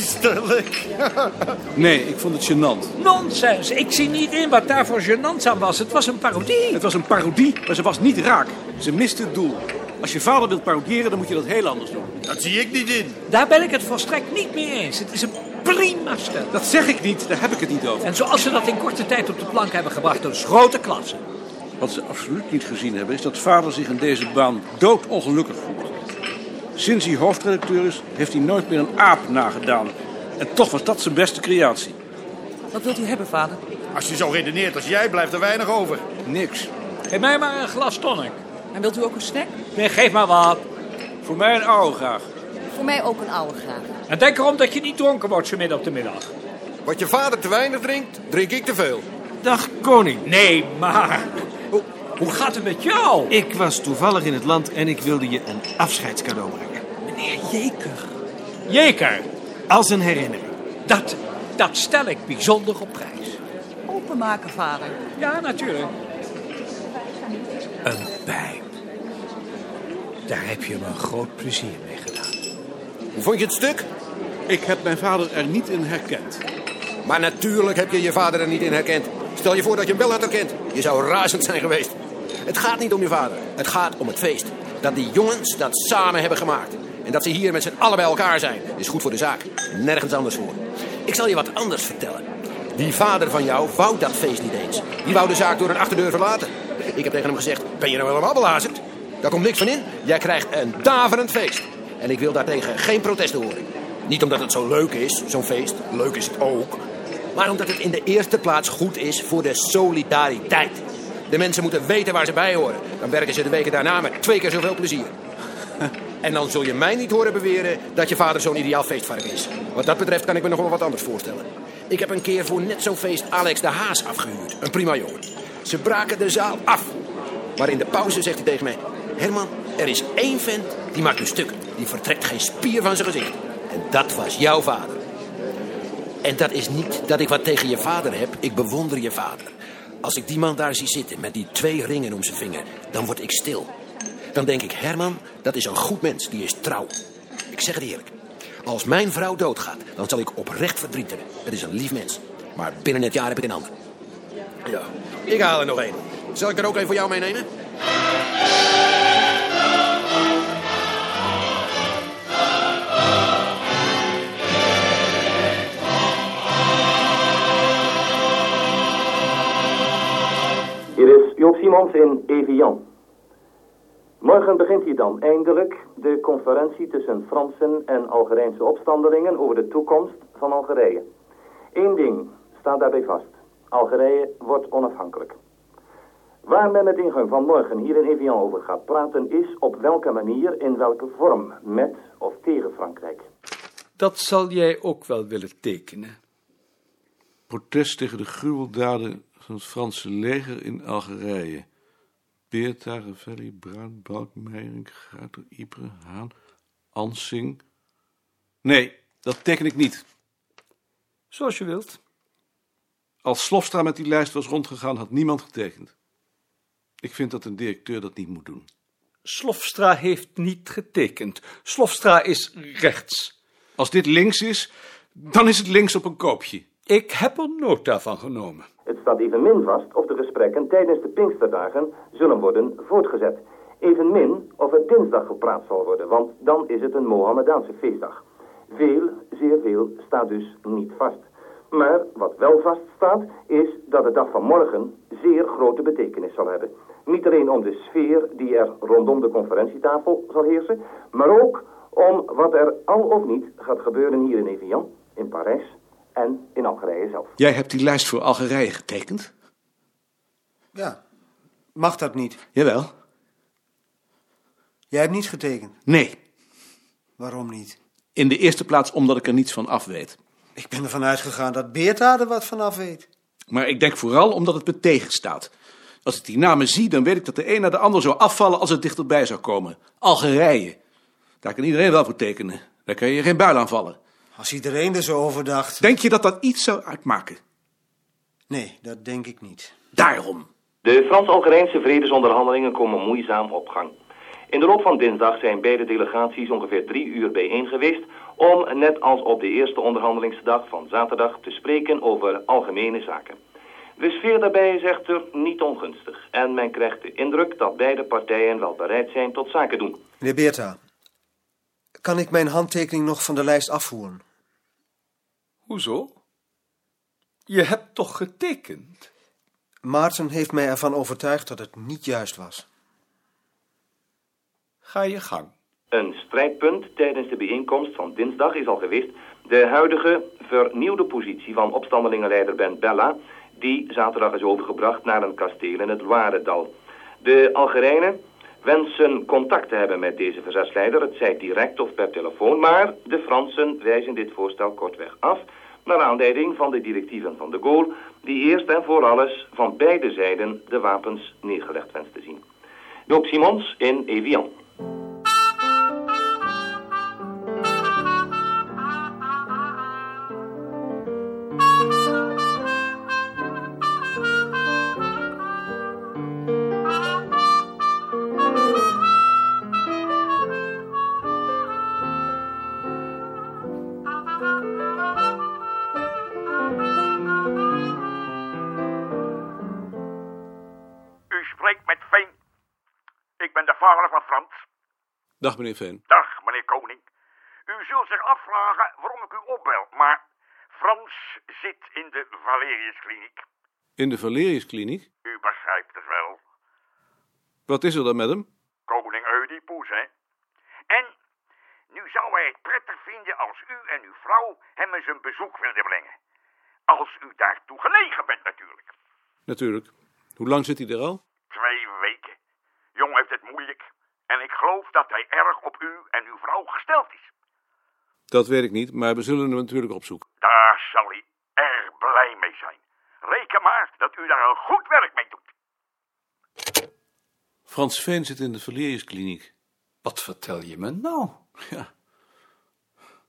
meesterlijk? Nee, ik vond het gênant. Nonsens. Ik zie niet in wat daarvoor gênant aan was. Het was een parodie. Het was een parodie, maar ze was niet raak. Ze miste het doel. Als je vader wilt parodiëren, dan moet je dat heel anders doen. Dat zie ik niet in. Daar ben ik het volstrekt niet mee eens. Het is een prima stel. Dat zeg ik niet, daar heb ik het niet over. En zoals ze dat in korte tijd op de plank hebben gebracht, dat is grote klasse. Wat ze absoluut niet gezien hebben, is dat vader zich in deze baan doodongelukkig voelt. Sinds hij hoofdredacteur is, heeft hij nooit meer een aap nagedaan. En toch was dat zijn beste creatie. Wat wilt u hebben, vader? Als je zo redeneert als jij, blijft er weinig over. Niks. Geef mij maar een glas tonic. En wilt u ook een snack? Nee, geef maar wat. Voor mij een oude graag. Voor mij ook een oude graag. En denk erom dat je niet dronken wordt zo midden op de middag. Wat je vader te weinig drinkt, drink ik te veel. Dag koning. Nee, maar... Hoe, hoe gaat het met jou? Ik was toevallig in het land en ik wilde je een afscheidscadeau brengen. Meneer Jeker. Jeker, Als een herinnering. dat, dat stel ik bijzonder op prijs. Openmaken, vader. Ja, natuurlijk. Een pijp. Daar heb je me een groot plezier mee gedaan. Hoe vond je het stuk? Ik heb mijn vader er niet in herkend. Maar natuurlijk heb je je vader er niet in herkend. Stel je voor dat je hem wel had herkend. Je zou razend zijn geweest. Het gaat niet om je vader. Het gaat om het feest. Dat die jongens dat samen hebben gemaakt. En dat ze hier met z'n allen bij elkaar zijn. Is goed voor de zaak. Nergens anders voor. Ik zal je wat anders vertellen. Die vader van jou wou dat feest niet eens. Die wou de zaak door een achterdeur verlaten. Ik heb tegen hem gezegd, ben je nou wel een babbelazerd? Daar komt niks van in. Jij krijgt een daverend feest. En ik wil daartegen geen protesten horen. Niet omdat het zo leuk is, zo'n feest. Leuk is het ook. Maar omdat het in de eerste plaats goed is voor de solidariteit. De mensen moeten weten waar ze bij horen. Dan werken ze de weken daarna met twee keer zoveel plezier. En dan zul je mij niet horen beweren dat je vader zo'n ideaal feestvark is. Wat dat betreft kan ik me nog wel wat anders voorstellen. Ik heb een keer voor net zo'n feest Alex de Haas afgehuurd. Een prima jongen. Ze braken de zaal af. Maar in de pauze zegt hij tegen mij... Herman, er is één vent die maakt een stuk. Die vertrekt geen spier van zijn gezicht. En dat was jouw vader. En dat is niet dat ik wat tegen je vader heb. Ik bewonder je vader. Als ik die man daar zie zitten met die twee ringen om zijn vinger, dan word ik stil. Dan denk ik, Herman, dat is een goed mens, die is trouw. Ik zeg het eerlijk. Als mijn vrouw doodgaat, dan zal ik oprecht verdriet hebben. Het is een lief mens. Maar binnen het jaar heb ik een ander. Ja, ik haal er nog één. Zal ik er ook een voor jou meenemen? Hier is Joop Simons in Evian. Morgen begint hier dan eindelijk de conferentie tussen Fransen en Algerijnse opstandelingen over de toekomst van Algerije. Eén ding staat daarbij vast. Algerije wordt onafhankelijk. Waar men met ingang van morgen hier in Evian over gaat praten is op welke manier, in welke vorm, met of tegen Frankrijk. Dat zal jij ook wel willen tekenen. Protest tegen de gruweldaden van het Franse leger in Algerije. Beerta, Ravelli, Bruin, Balk, Meijering, Gruiter, Ypres, Haan, Ansing. Nee, dat teken ik niet. Zoals je wilt. Als Slofstra met die lijst was rondgegaan, had niemand getekend. Ik vind dat een directeur dat niet moet doen. Slofstra heeft niet getekend. Slofstra is rechts. Als dit links is, dan is het links op een koopje. Ik heb er nota van genomen. Het staat evenmin vast of de gesprekken tijdens de Pinksterdagen zullen worden voortgezet. Evenmin of er dinsdag gepraat zal worden, want dan is het een Mohammedaanse feestdag. Veel, zeer veel, staat dus niet vast. Maar wat wel vaststaat, is dat de dag van morgen zeer grote betekenis zal hebben. Niet alleen om de sfeer die er rondom de conferentietafel zal heersen, maar ook om wat er al of niet gaat gebeuren hier in Evian, in Parijs en in Algerije zelf. Jij hebt die lijst voor Algerije getekend? Ja. Mag dat niet? Jawel. Jij hebt niet getekend. Nee. Waarom niet? In de eerste plaats omdat ik er niets van af weet. Ik ben ervan uitgegaan dat Beerta er wat vanaf weet. Maar ik denk vooral omdat het me tegenstaat. Als ik die namen zie, dan weet ik dat de een naar de ander zou afvallen als het dichterbij zou komen. Algerije. Daar kan iedereen wel voor tekenen. Daar kan je geen buil aan vallen. Als iedereen er zo over dacht. Denk je dat dat iets zou uitmaken? Nee, dat denk ik niet. Daarom. De Frans-Algerijnse vredesonderhandelingen komen moeizaam op gang. In de loop van dinsdag zijn beide delegaties ongeveer drie uur bijeen geweest om, net als op de eerste onderhandelingsdag van zaterdag, te spreken over algemene zaken. De sfeer daarbij is echter niet ongunstig en men krijgt de indruk dat beide partijen wel bereid zijn tot zaken doen. Meneer Beerta, kan ik mijn handtekening nog van de lijst afvoeren? Hoezo? Je hebt toch getekend? Maarten heeft mij ervan overtuigd dat het niet juist was. Ga je gang. Een strijdpunt tijdens de bijeenkomst van dinsdag is al geweest de huidige vernieuwde positie van opstandelingenleider Ben Bella, die zaterdag is overgebracht naar een kasteel in het Loiredal. De Algerijnen wensen contact te hebben met deze verzetsleider, het zij direct of per telefoon, maar de Fransen wijzen dit voorstel kortweg af, naar aanleiding van de directieven van de Gaulle, die eerst en voor alles van beide zijden de wapens neergelegd wenst te zien. Joop Simons in Evian. Dag, meneer Veen. Dag, meneer Koning. U zult zich afvragen waarom ik u opbel, maar Frans zit in de Valeriuskliniek. In de Valeriuskliniek? U begrijpt het wel. Wat is er dan met hem? Koning Oedipus, hè? En nu zou hij het prettig vinden als u en uw vrouw hem eens een bezoek wilden brengen. Als u daartoe genegen bent natuurlijk. Natuurlijk. Hoe lang zit hij er al? Twee weken. Jong heeft het moeilijk. En ik geloof dat hij erg op u en uw vrouw gesteld is. Dat weet ik niet, maar we zullen hem natuurlijk opzoeken. Daar zal hij erg blij mee zijn. Reken maar dat u daar een goed werk mee doet. Frans Veen zit in de Valeriuskliniek. Wat vertel je me nou? Ja.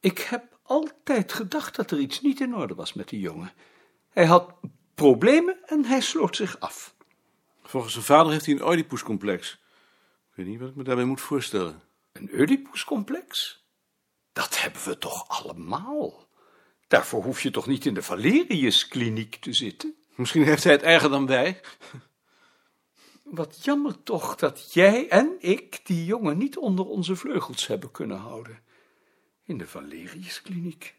Ik heb altijd gedacht dat er iets niet in orde was met die jongen. Hij had problemen en hij sloot zich af. Volgens zijn vader heeft hij een Oedipus-complex. Ik weet niet wat ik me daarbij moet voorstellen. Een Oedipus-complex? Dat hebben we toch allemaal? Daarvoor hoef je toch niet in de Valerius-kliniek te zitten? Misschien heeft hij het erger dan wij. Wat jammer toch dat jij en ik die jongen niet onder onze vleugels hebben kunnen houden. In de Valerius-kliniek.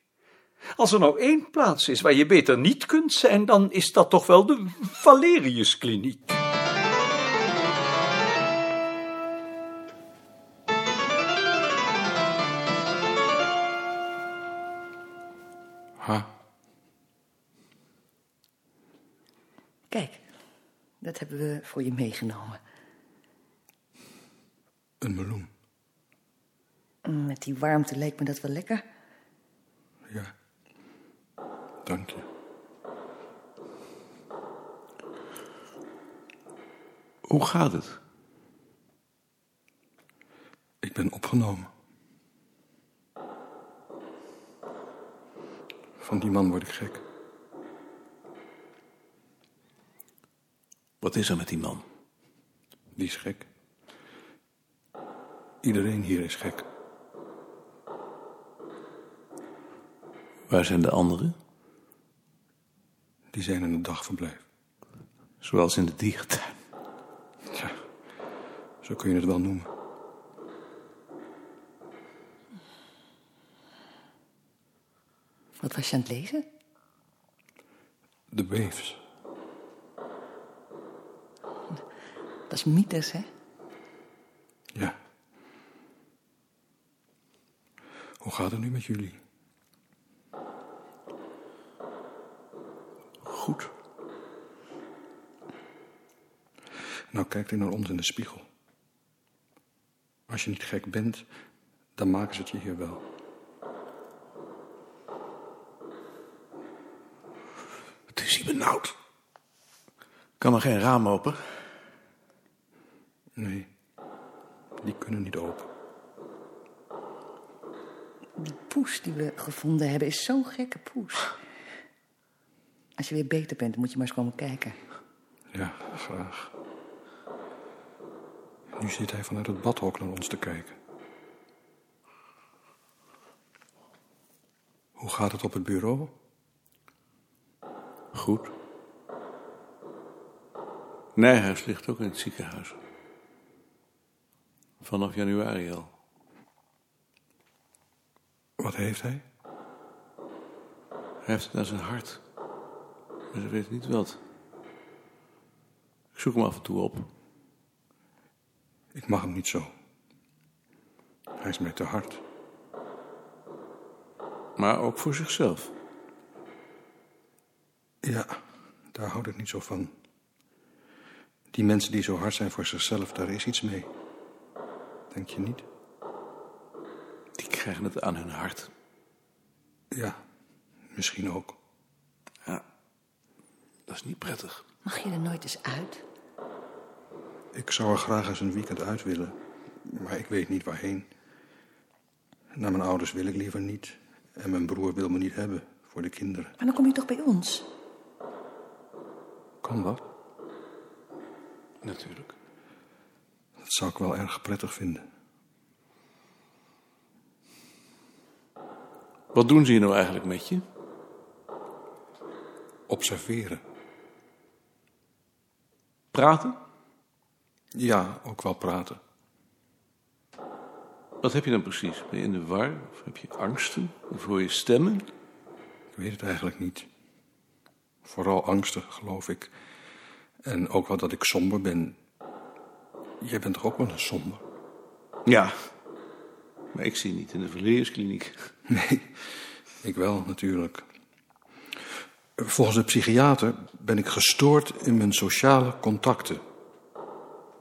Als er nou één plaats is waar je beter niet kunt zijn, dan is dat toch wel de Valerius-kliniek. Hebben we voor je meegenomen. Een meloen. Met die warmte leek me dat wel lekker. Ja. Dank je. Hoe gaat het? Ik ben opgenomen. Van die man word ik gek. Wat is er met die man? Die is gek. Iedereen hier is gek. Waar zijn de anderen? Die zijn in het dagverblijf. Zoals in de dierentuin. Ja, zo kun je het wel noemen. Wat was je aan het lezen? De Waves. Dat is mythes, hè? Ja. Hoe gaat het nu met jullie? Goed. Nou, kijk er naar ons in de spiegel. Als je niet gek bent, dan maken ze het je hier wel. Het is hier benauwd. Kan er geen raam open? Nee, die kunnen niet open. Die poes die we gevonden hebben is zo'n gekke poes. Als je weer beter bent, moet je maar eens komen kijken. Ja, graag. Nu zit hij vanuit het badhok naar ons te kijken. Hoe gaat het op het bureau? Goed. Nijhuis ligt ook in het ziekenhuis. Vanaf januari al. Wat heeft hij? Hij heeft het aan zijn hart. Maar ze weet niet wat. Ik zoek hem af en toe op. Ik mag hem niet zo. Hij is mij te hard. Maar ook voor zichzelf. Ja, daar houd ik niet zo van. Die mensen die zo hard zijn voor zichzelf, daar is iets mee. Denk je niet? Die krijgen het aan hun hart. Ja, misschien ook. Ja, dat is niet prettig. Mag je er nooit eens uit? Ik zou er graag eens een weekend uit willen, maar ik weet niet waarheen. Naar mijn ouders wil ik liever niet. En mijn broer wil me niet hebben voor de kinderen. Maar dan kom je toch bij ons? Kan dat? Natuurlijk. Dat zou ik wel erg prettig vinden. Wat doen ze hier nou eigenlijk met je? Observeren. Praten? Ja, ook wel praten. Wat heb je dan precies? Ben je in de war? Of heb je angsten? Of hoor je stemmen? Ik weet het eigenlijk niet. Vooral angstig, geloof ik. En ook wel dat ik somber ben. Jij bent toch ook wel een somber? Ja. Maar ik zie niet in de verleerskliniek. Nee, ik wel natuurlijk. Volgens de psychiater ben ik gestoord in mijn sociale contacten.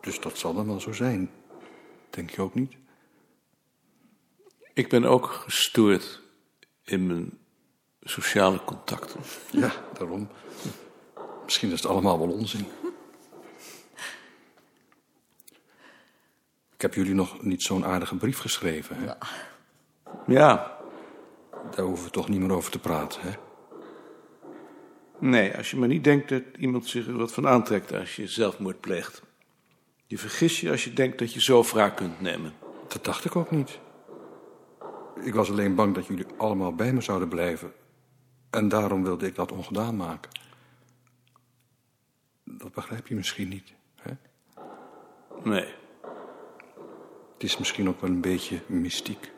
Dus dat zal dan wel zo zijn. Denk je ook niet? Ik ben ook gestoord in mijn sociale contacten. Ja, daarom. Misschien is het allemaal wel onzin. Ik heb jullie nog niet zo'n aardige brief geschreven, hè? Ja. Daar hoeven we toch niet meer over te praten, hè? Nee, als je maar niet denkt dat iemand zich er wat van aantrekt als je zelfmoord pleegt. Je vergis je als je denkt dat je zo wraak kunt nemen. Dat dacht ik ook niet. Ik was alleen bang dat jullie allemaal bij me zouden blijven. En daarom wilde ik dat ongedaan maken. Dat begrijp je misschien niet, hè? Nee. Het is misschien ook wel een beetje mystiek.